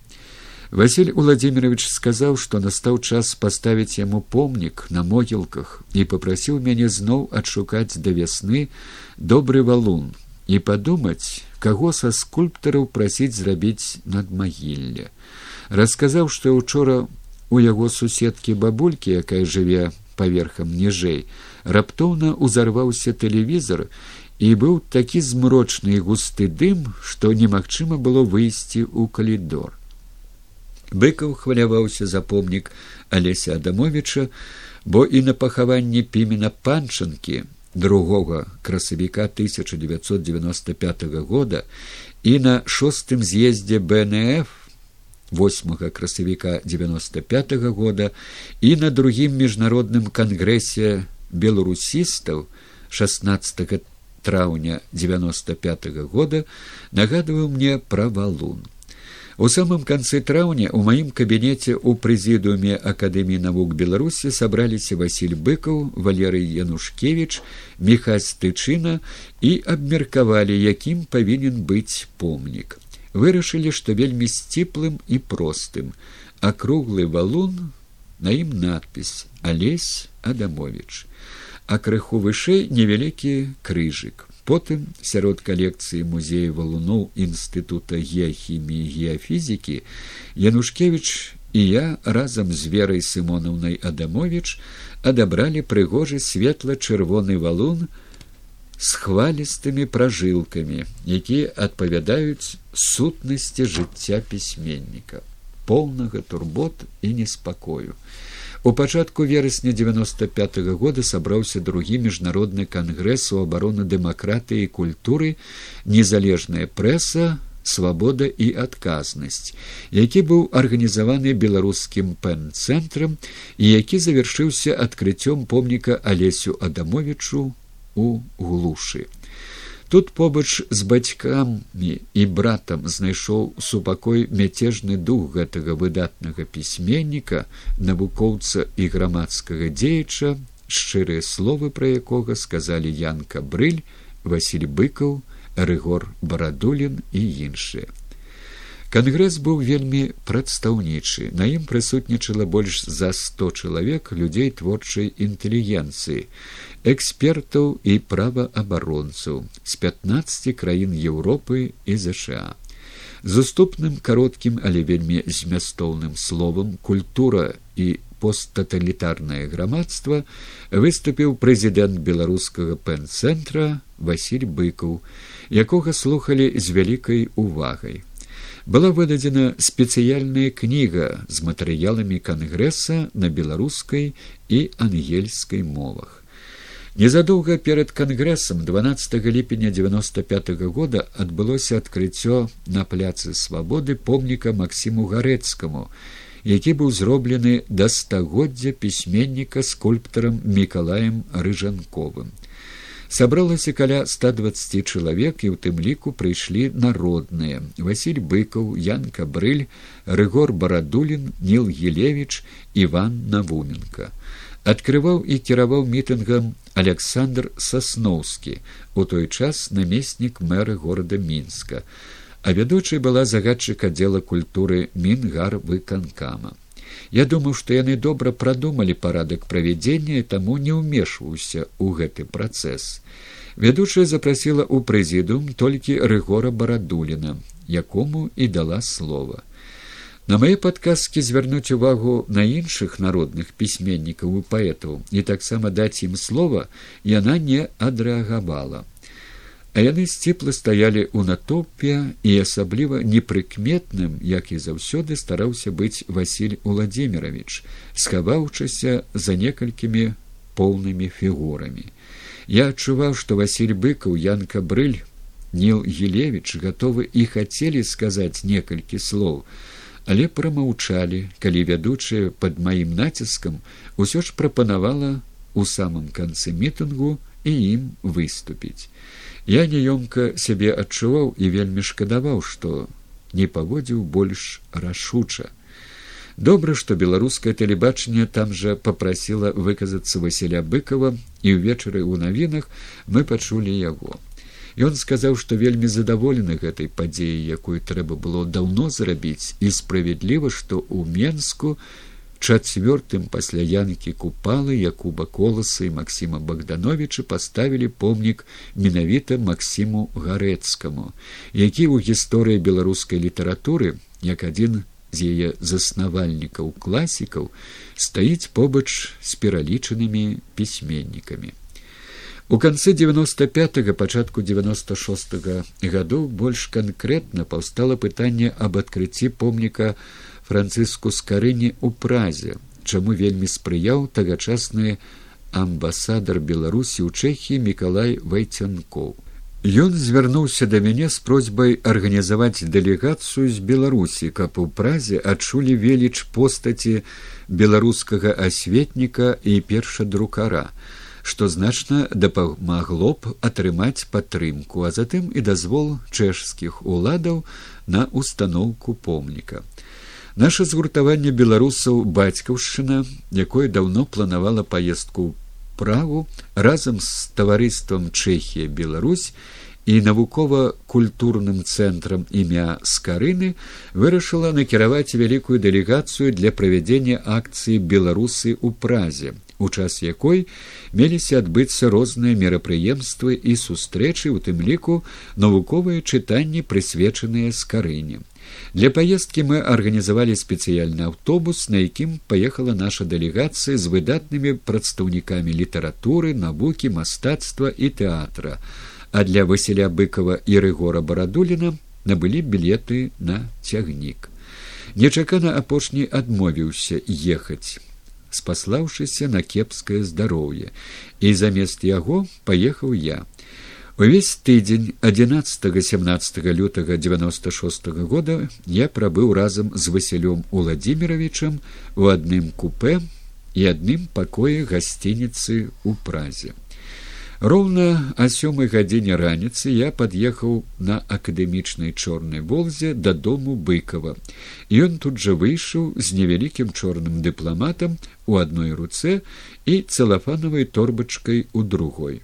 Василь Владимирович сказаў, што настаў час паставіць яму помнік на могілках і попрасіў мяне зноў адшукаць да вясны добры валун і падумаць, каго са скульптараў прасіць зрабіць над магілле. Расказаў, што учора у яго суседкі бабулькі, якая жыве паверхам ніжэй, раптоўна узарваўся тэлевізор і быў такі змрочны і густы дым, што немагчыма было выйсці ў калідор быкаў хваляваўся за помнік алеся адамовича бо і на пахаванні пімена панчанкі другога красавіка 1995 года і на шостым з'ездзе бнф восьмага красавіка 95 -го года і на другім міжнародным кангрэсе беларусістаў 16 траўня 95 -го года нагадваў мне пра валун У самым канцы траўня ў маім кабінеце ў прэзідыуме акадэміі навук беларусі сабраліся васіль быкаў валерый янушкевич міхась тычына і абмеркавалі якім павінен быць помнік вырашылі што вельмі сціплым і простым. Акруглы валун на ім надпіс алесь адамович а крыху вышэй невялікі крыжык потым сярод калекцыі музея валуноў інстытута геахіміі геафізікі янушкевич і я разам з верай сымонаўнай адамович адабралі прыгожы светла-чырвоны валун з хвалістымі пражылкамі якія адпавядаюць сутнасці жыцця пісьменніка поўнага турбот і неспакою У пачатку верасня девяносто пять -го года сабраўся другі міжнародны кангрэс у абароны дэмакратыі і культуры незалежная прэса свабода і адказнасць які быў арганізаваны беларускім пэн-цэнтрам і які завяршыўся адкрыццём помніка алесю адамовичу у глушы Тут побач з бацькамі і братам знайшоў супакой мяцежны дух гэтага выдатнага пісьменніка, навукоўца і грамадскага дзеяча, шчырыя словы пра якога сказалі Янка Брыль, Васіль быкаў, Рыгор Барадулін і іншыя. Кангрэс быў вельмі прадстаўнічы. На ім прысутнічала больш за сто чалавек людзей творчай інтэлігенцыі, экспертаў і праваабаронцаў з 15 краін Еўропы і ЗША. З уступным кароткім, але вельмі змястоўным словам культура і посттаталітарнае грамадства выступіў прэзідэнт беларускага пэн-цэнтра Васіль быкаў, якога слухалі з вялікай увагай была выдадзена спецыяльная кніга з матэрыяламі кангрэса на беларускай і ангельскай мовах незадоўга перад кангрэсам 12 ліпеня 95 -го года адбылося адкрыццё на пляцы свабоды помніка максіму гарэцкаму які быў зроблены да стагоддзя пісьменніка скульптарам мікалаем рыжанковым. Сабралася каля ста двадцати чалавек і ў тым ліку прыйшлі народныя василь быкаў янка брыль рыгор барадулін нил елевич иван навуменко адкрываў і кіраваў мітынгам александр сасноўскі у той час намеснік мэра горада мінска а вядучай была загадчык аддзела культуры мінгар выканкама Я думаю, што яны добра прадумалі парадак правядзення і таму не ўмешваўся ў гэты працэс. Вядучая запрасіла ў прэзідум толькі рыгора барадуліна, якому і дала слова. На мае падказкі звярнуць увагу на іншых народных пісьменнікаў і паэтаў і таксама даць ім слова яна не адрэагавала а яны сціпла стаялі ў натопе і асабліва непрыкметным як і заўсёды стараўся быць василь владимирович схаваўчыся за некалькімі поўнымі фігурамі. Я адчуваў што василь быкаў янка брыль нил елевич гатовы і хацелі сказаць некалькі слоў але прамаўчалі калі вядучая под маім націскам усё ж прапанавала у самым канцы мітынгу і ім выступіць Я няёмка сябе адчуваў і вельмі шкадаваў, што не паводзіў больш рашуча. Добра, што беларускае тэлебачанне там жа попрасіла выказацца Васіля быкова і ўвечары ў навінах мы пачулі яго. Ён сказаў, што вельмі задаволены гэтай падзеяй, якую трэба было даўно зрабіць і справядліва, што ў менску, чацвёртым пасля янкі купалы якуба коласа і максіма богдановича паставілі помнік менавіта максіму гарэцкаму які ў гісторыі беларускай літаратуры як адзін з яе заснавальнікаў класікаў стаіць побач з пералічанымі пісьменнікамі у канцы девяносто пять пачатку девяносто шест гадоў больш канкрэтна паўстала пытанне аб адкрыцці помніка францыску скарыні ў празе чаму вельмі спрыяў тагачасны амбасадар беларусі ў чэхі мікалай вайцянкоў ён звярнуўся да мяне з просьбай арганізаваць дэлегацыю з беларусі каб у празе адчулі веліч постаці беларускага асветніка і першадрукара што значна дапамагло б атрымаць падтрымку, а затым і дазвол чэшскіх уладаў на установку помніка. Наша згуртаванне беларусаў бацькаўшчына, якое даўно планавала паездку ў праву разам з таварыствам Чэхія Беларусь, і навукова-культурным цэнтрам імя скарыны вырашыла накіраваць вялікую дэлегацыю для правядзення акцыі беларусы ў празе у час якой меліся адбыцца розныя мерапрыемствы і сустрэчы у тым ліку навуковыя чытанні прысвечаныя скарыне. Для паездкі мы арганізавалі спецыяльны аўтобус на якім паехала наша дэлегацыя з выдатнымі прадстаўнікамі літаратуры навукі мастацтва і тэатра. А для василя быкова і рыгора барадуліна набылі білеты на цягнік. Нечакана апошні адмовіўся ехаць спаслаўшыся на кепскае здароўе. І замест яго паехаў я. Увесь тыдзень 11 лютага девяносто шест -го года я прабыў разам з василём владимировичам у адным купе і адным пакоі гасцініцы ў празе Роўна о сёмай гадзіне раніцы я пад'ехаў на акадэмічнай чорнай волзе да дому быкова. Ён тут жа выйшаў з невялікім чорным дыпламатам у адной руцэ і цэлафанавай торбачкай у другой.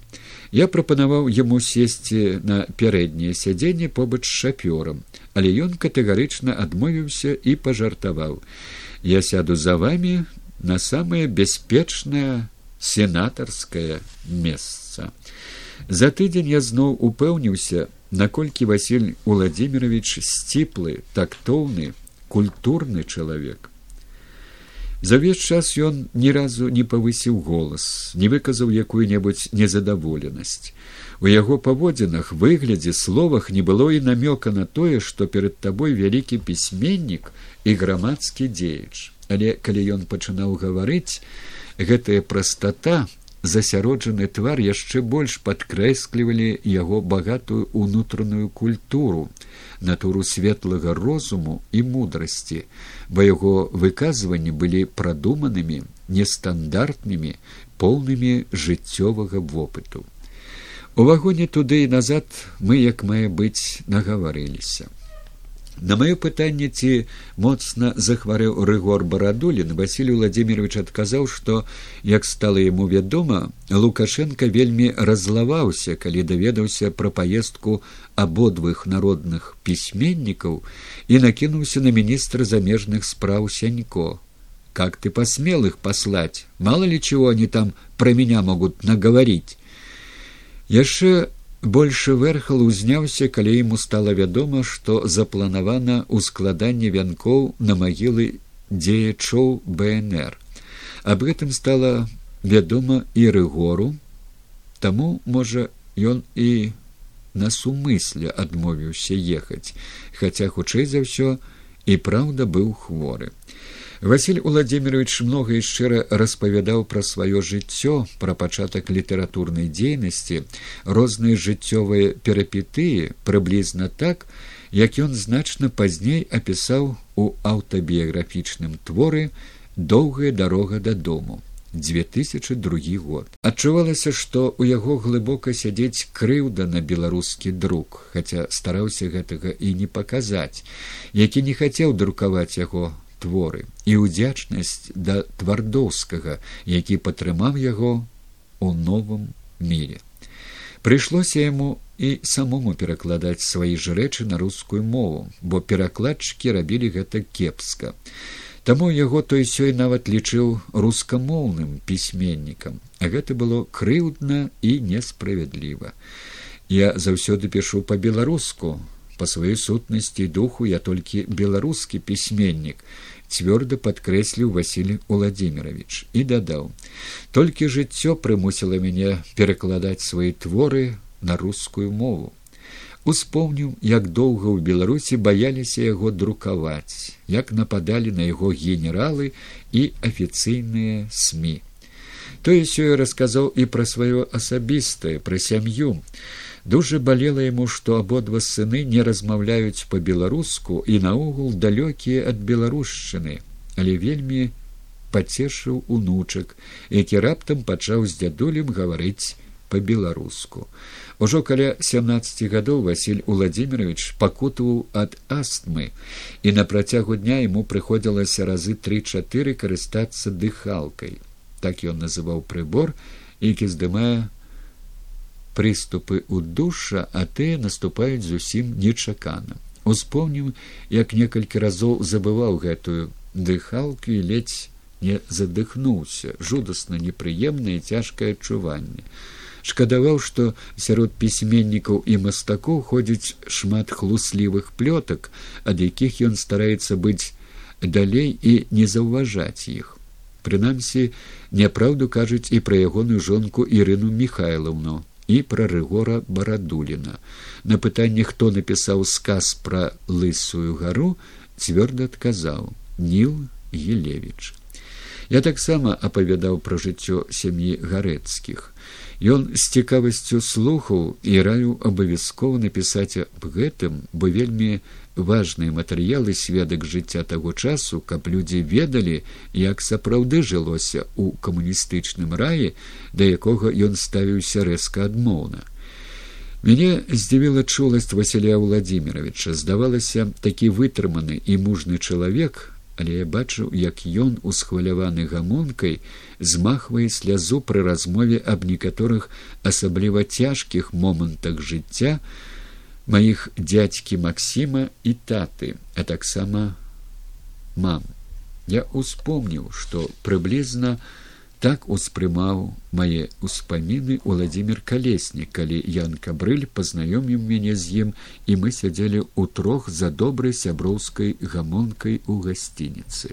Я прапанаваў яму сесці на пярэдняе сядзенне побач з шапёрам, але ён катэгарычна адмовіўся і пажартаваў: « Я сяду за вами на самае бяспечнае сенатарскае месца. За тыдзень я зноў упэўніўся, наколькі Васіль Уладзімирович сціплы, тактоўны, культурны чалавек. За ўвесь час ён ні разу не павысіў голас, не выказаў якую-небудзь незадаволенасць. У яго паводзінах, выглядзе словах не было і намёка на тое, што перад табой вялікі пісьменнік і грамадскі дзеяч. Але калі ён пачынаў гаварыць, гэтая прастата засяроджаны твар яшчэ больш падкрэслівалі яго багатую унутраную культуру натуру светлага розуму і мудрасці бо яго выказванні былі прадуманымі нестандартнымі поўнымі жыццёвага вопыту. У вагоне туды і назад мы як мае быць нагаварыліся На маё пытанне, ці моцна захварэў рыгор барадулін, Васіль Владимирович адказаў, што, як стала яму вядома, Лукашенко вельмі разлаваўся, калі даведаўся пра паездку абодвых народных пісьменнікаў і накінуўся на міністра замежных спраў сянько. Как ты посмел их послать? Мало ли чего они там про меня могут наговорить. Яшчэ больше верхал узняўся калі ему стало вядома что запланавана ускладанне вянкоў на магілы дзеячоў бнр аб гэтым стало вядома і рыгору таму можа ён і на сумысле адмовіўся ехаць хаця хутчэй за ўсё і праўда быў хворы Васіль Владимирович многа і шчыра распавядаў пра сваё жыццё, пра пачатак літаратурнай дзейнасці, розныя жыццёвыя перапетыі прыблізна так, як ён значна пазней апісаў у аўтабіяграфічным творы доўгая дарога дадому. 2002 год адчувалася што у яго глыбока сядзець крыўда на беларускі друк хаця стараўся гэтага і не паказаць які не хацеў друкаваць яго творы і ўдзячнасць да твардоўскага, які падтрымаў яго у новым міре. Прыйшлося яму і самому перакладаць свае ж рэчы на рускую мову, бо перакладчыкі рабілі гэта кепска. Таму яго той сёй нават лічыў рускамоўным пісьменнікам, а гэта было крыўдна і несправядліва. Я заўсёды пішу па-беларуску, по сваёй сутнасці духу я толькі беларускі пісьменнік цвёрда падкрэсліў василий владимирович і дадаў толькі жыццё прымусіла мяне перакладаць свае творы на рускую мову. Успомніў як доўга ў беларусі баяліся яго друкаваць як нападалі на яго генералы і афіцыйныя сми тое сёе расказаў і пра сваё асабістае пра сям'ю Дужа балела яму, што абодва сыны не размаўляюць па-беларуску і наогул далёкія ад беларушчыны, але вельмі пацешыў унучак, які раптам пачаў з дзядулем гаварыць па-беларуску. Ужо каля 17 гадоў Васіль Владимирович пакутаваў ад астмы, і на працягу дня яму прыходзілася разы тры-чатыры карыстацца дыхалкай. Так ён называў прыбор, які здымае прыступы ў душа, а тыя наступаюць зусім нечакана. Успомніў, як некалькі разоў забываў гэтую дыхалку і ледзь не задыхнуўся, жудасна непрыемнае цяжкае адчуванне. Шкадаваў што сярод пісьменнікаў і мастакоў ходзіць шмат хлуслівых плётак ад якіх ён стараецца быць далей і не заўважаць іх. Прынамсі няпраўду кажуць і пра ягоную жонку ірыну михайловну і пра рыгора барадуліна. На пытанне хто напісаў сказ пра лысую гару цвёрда адказаў ніл елевич я таксама апавядаў пра жыццё сям'і гарэцкіх. Ён з цікавасцю слухаў і раю абавязкова напісаць аб гэтым, бо вельмі важныя матэрыялы сведак жыцця таго часу, каб людзі ведалі, як сапраўды жылося ў камуністычным раі, да якога ён ставіўся рэзка адмоўна. Мяне здзівіла чуласць Васіля Владимировича, здавалася, такі вытрыманы і мужны чалавек, але я бачыў як ён усхваляваны гамонкай змахвае слязу пры размове аб некаторых асабліва цяжкіх момантах жыцця маіх дзядзькі максіма і таты а таксама мам. Я успомніў што прыблізна так успрымаў мае ўспаміны владимир калеснік калі ян кабрыль пазнаёміў мяне з ім і мы сядзелі ў трох за добрай сяброўскай гамонкай у гасцініцы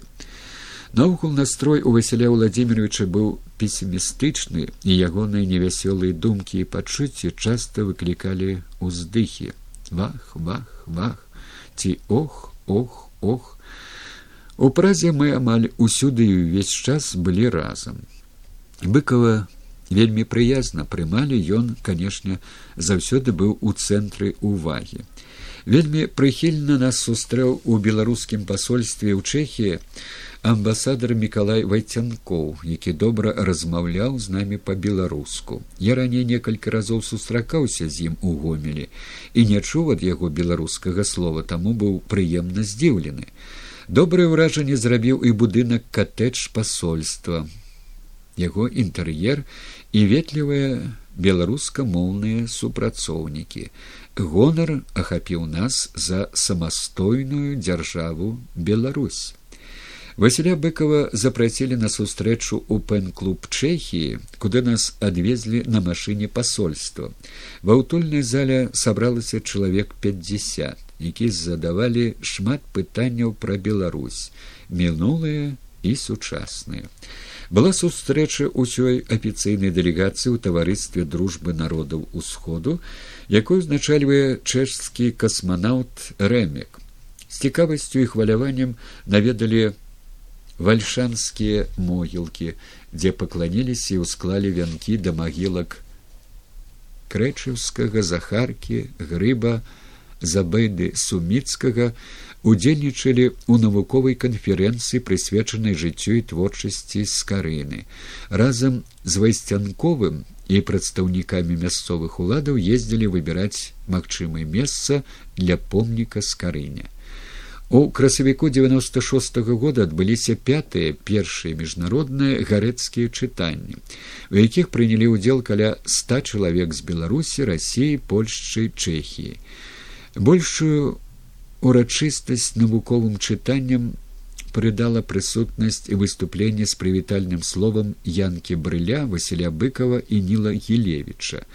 наогул настрой у васяля владимировича быў песімістычны і ягоныя невясёлыя думкі і пачуцці часта выклікалі ўздыхі вах вах вах ці ох ох ох. У празе мы амаль усюды і ўвесь час былі разам. Быкова вельмі прыязна прымалі ён канешне заўсёды быў у цэнтры увагі вельмі прыхільна нас сустрэў у беларускім пасольстве ў чэхіі амбасадар мікалай вайцянкоў які добра размаўляў з намі па-беларуску я раней некалькі разоў сустракаўся з ім у гомелі і не чуў ад яго беларускага слова таму быў прыемна здзіўлены добрае ўражанне зрабіў і будынак катэдж пасольства яго інтэр'ер і ветлівыя беларускамоўныя супрацоўнікі. Гонар ахапіў нас за самастойную дзяржаву Беларусь. Васіля быкова запрацілі на сустрэчу ў пэн-клуб чэхіі, куды нас адвезлі на машыне пасольства. Ва ўтульнай зале сабралася чалавек 50, які задавалі шмат пытанняў пра Беларусь, мінулыя і сучасныя была сустрэча ўсёй афіцыйнай дэлегацыі ў таварыстве дружбы народаў усходу якой узначальвае чэшскі касманаўт рэмек з цікавасцю і хваляваннем наведалі вальшанскія могілкі дзе пакланіліся і ўсклалі вянкі да магілак крэчыўскага захаркі грыба забэйды суміцкага удзельнічалі ў навуковай канферэнцыі прысвечанай жыццю і творчасці скарыны. Разам з вайсцянковым і прадстаўнікамі мясцовых уладаў ездзілі выбіраць магчымае месца для помніка скарыня у красавіку девяносто шест -го года адбыліся пятыя першыя міжнародныя гарэцкія чытанні у якіх прынялі ўдзел каля ста чалавек з беларусі рассіі польшчы чэхіі. Большую урачыстасць навуковым чытанням прыдала прысутнасць і выступленне з прывітальным словам янкі брыля василя быкова і ніла гілевіча.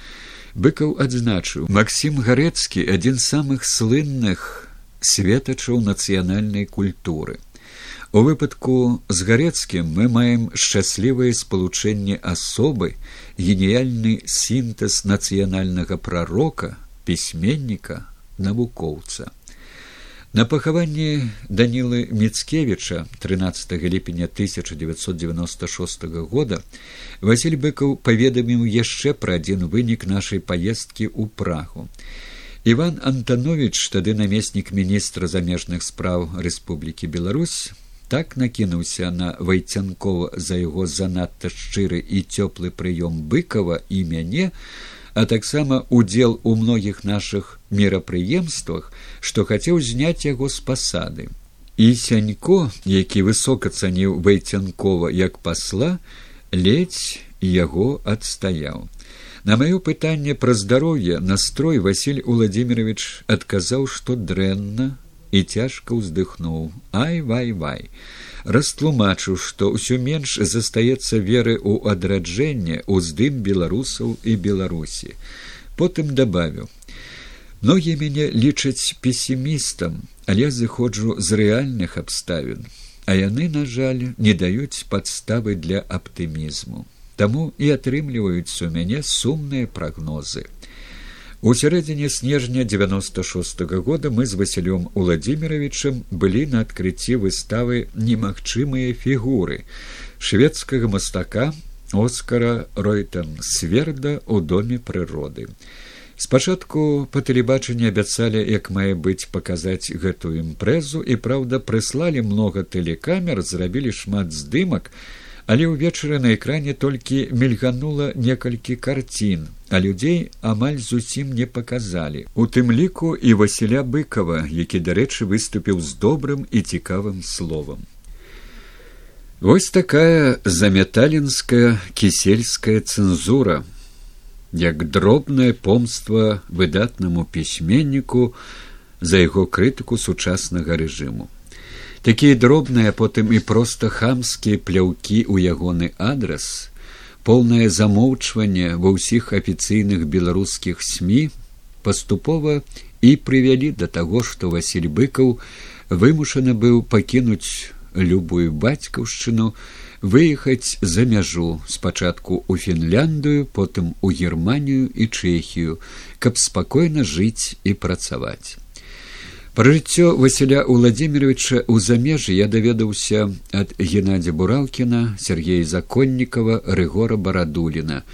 Быкаў адзначыў максім гарэцкі адзін з самых слынных светачаў нацыянальнай культуры у выпадку з гарэцкім мы маем шчаслівае спалучэнне асобы геніяльны сінтэз нацыянальнага прарока пісьменніка навукоўца На пахаванні Данілы Мецкевіча 13 ліпеня 1996 года Васіль быкаў паведаміў яшчэ пра адзін вынік нашай паездкі ў прагу. Іван Антанович, тады намеснік міністра замежных спраў Рэспублікі Беларусь, так накінуўся на вайцянкова за яго занадта шчыры і цёплы прыём быкова і мяне а таксама удзел у многіх нашых мерапрыемствах што хацеў зняць яго з пасады. І сянько які высока цаніў вайцянкова як пасла ледзь яго адстаяў на маё пытанне пра здароўе настрой василь владимирович адказаў што дрэнна і цяжка ўздыхнуў. Ай вай вай. Растлумачыў што ўсё менш застаецца веры ў адраджэнне уздым беларусаў і беларусі. Потым дабавіў. Многія мяне лічаць песімістам але зыходжу з рэальных абставін а яны на жаль не даюць падставы для аптымізму таму і атрымліваюцца ў мяне сумныя прагнозы. У сярэдзіне снежня девяносто шест -го года мы з василём владимировичем былі на адкрыцці выставы немагчымыя фігуры шведскага мастака оскара ройтон сверда у доме прыроды. Спачатку па тэлебачанні абяцалі як мае быць паказаць гэтую імпрэзу і праўда прыслалі многа тэлекамер зрабілі шмат здымак але ўвечары на экране толькі мільганула некалькі карцін а людзей амаль зусім не паказалі. У тым ліку і васіля быкова які дарэчы выступіў з добрым і цікавым словам. Вось такая заметалінская кісельская цэнзура. Як дробнае помства выдатнаму пісьменніку за яго крытыку сучаснага рэжыму такія дробныя потым і проста хамскія пляўкі ў ягоны адрас полнае замоўчванне ва ўсіх афіцыйных беларускіх сМ паступова і прывялі да таго што василь быкаў вымушаны быў пакінуць любую бацькаўшчыну выехаць за мяжу спачатку ў фінляндыю потым у германію і чэхію каб спакойна жыць і працаваць Пра жыццё Васіля Владимировича ў замежжы я даведаўся ад Геннадзя Буралкіна, Сергея Законнікава, Рыгора Барадуліна,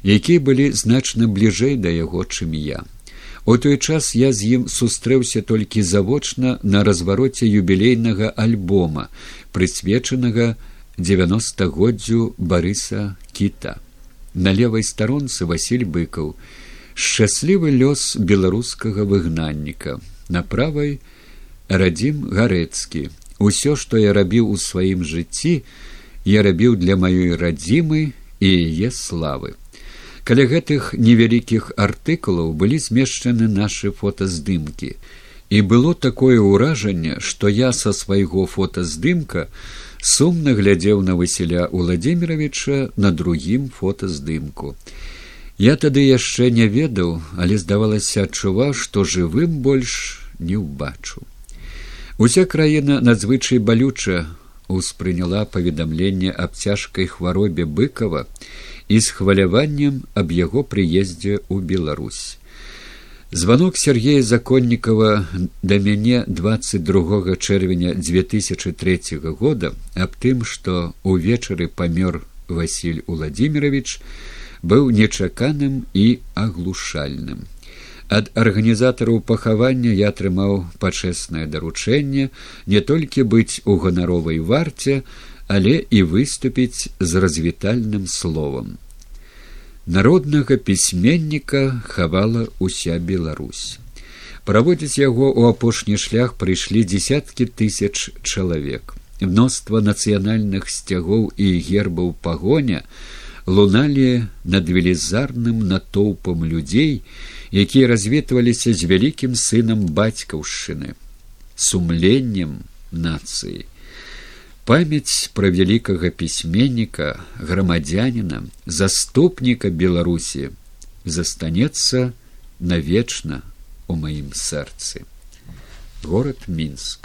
якія былі значна бліжэй да яго, чым я. У той час я з ім сустрэўся толькі завочна на развароце юбілейнага альбома, прысвечанага девяностагоддзю барыса кіта. На левай старонцы Васіль быкаў, шчаслівы лёс беларускага выгнанніка на правай радзім гарэцкі. Усё што я рабіў у сваім жыцці я рабіў для маёй радзімы і яе славы. Каля гэтых невялікіх артыкулаў былі змешчаны нашы фотаздымкі. І было такое ўражанне што я са свайго фотаздымка сумна глядзеў на васіля владимировича на другім фотаздымку Я тады яшчэ не ведаў, але здавалася адчуваў, што жывым больш не ўбачу. Уся краіна надзвычай балюча успрыняла паведамленне аб цяжкай хваробе быкова і з хваляваннем аб яго прыездзе ў Беларусь. Званок Сергея Законнікава да мяне 22 чэрвеня 2003 года аб тым, што ўвечары памёр Васіль Владимирович, быў нечаканым і аглушальным. Ад арганізатараў пахавання я атрымаў пачэснае даручэнне не толькі быць у ганаровай варце, але і выступіць з развітальным словам. Народнага пісьменніка хавала ўся Беларусь. Праводзіць яго ў апошні шлях прыйшлі дзесяткі тысяч чалавек. Мноства нацыянальных сцягоў і гербаў пагоня, луналі над велізарным натоўпам людзей, якія развітваліся з вялікім сынам бацькаўшчыны, сумленнем нацыі. Памяць пра вялікага пісьменніка, грамадзяніна, заступніка Беларусі застанецца навечна у маім сэрцы. Горад мінск.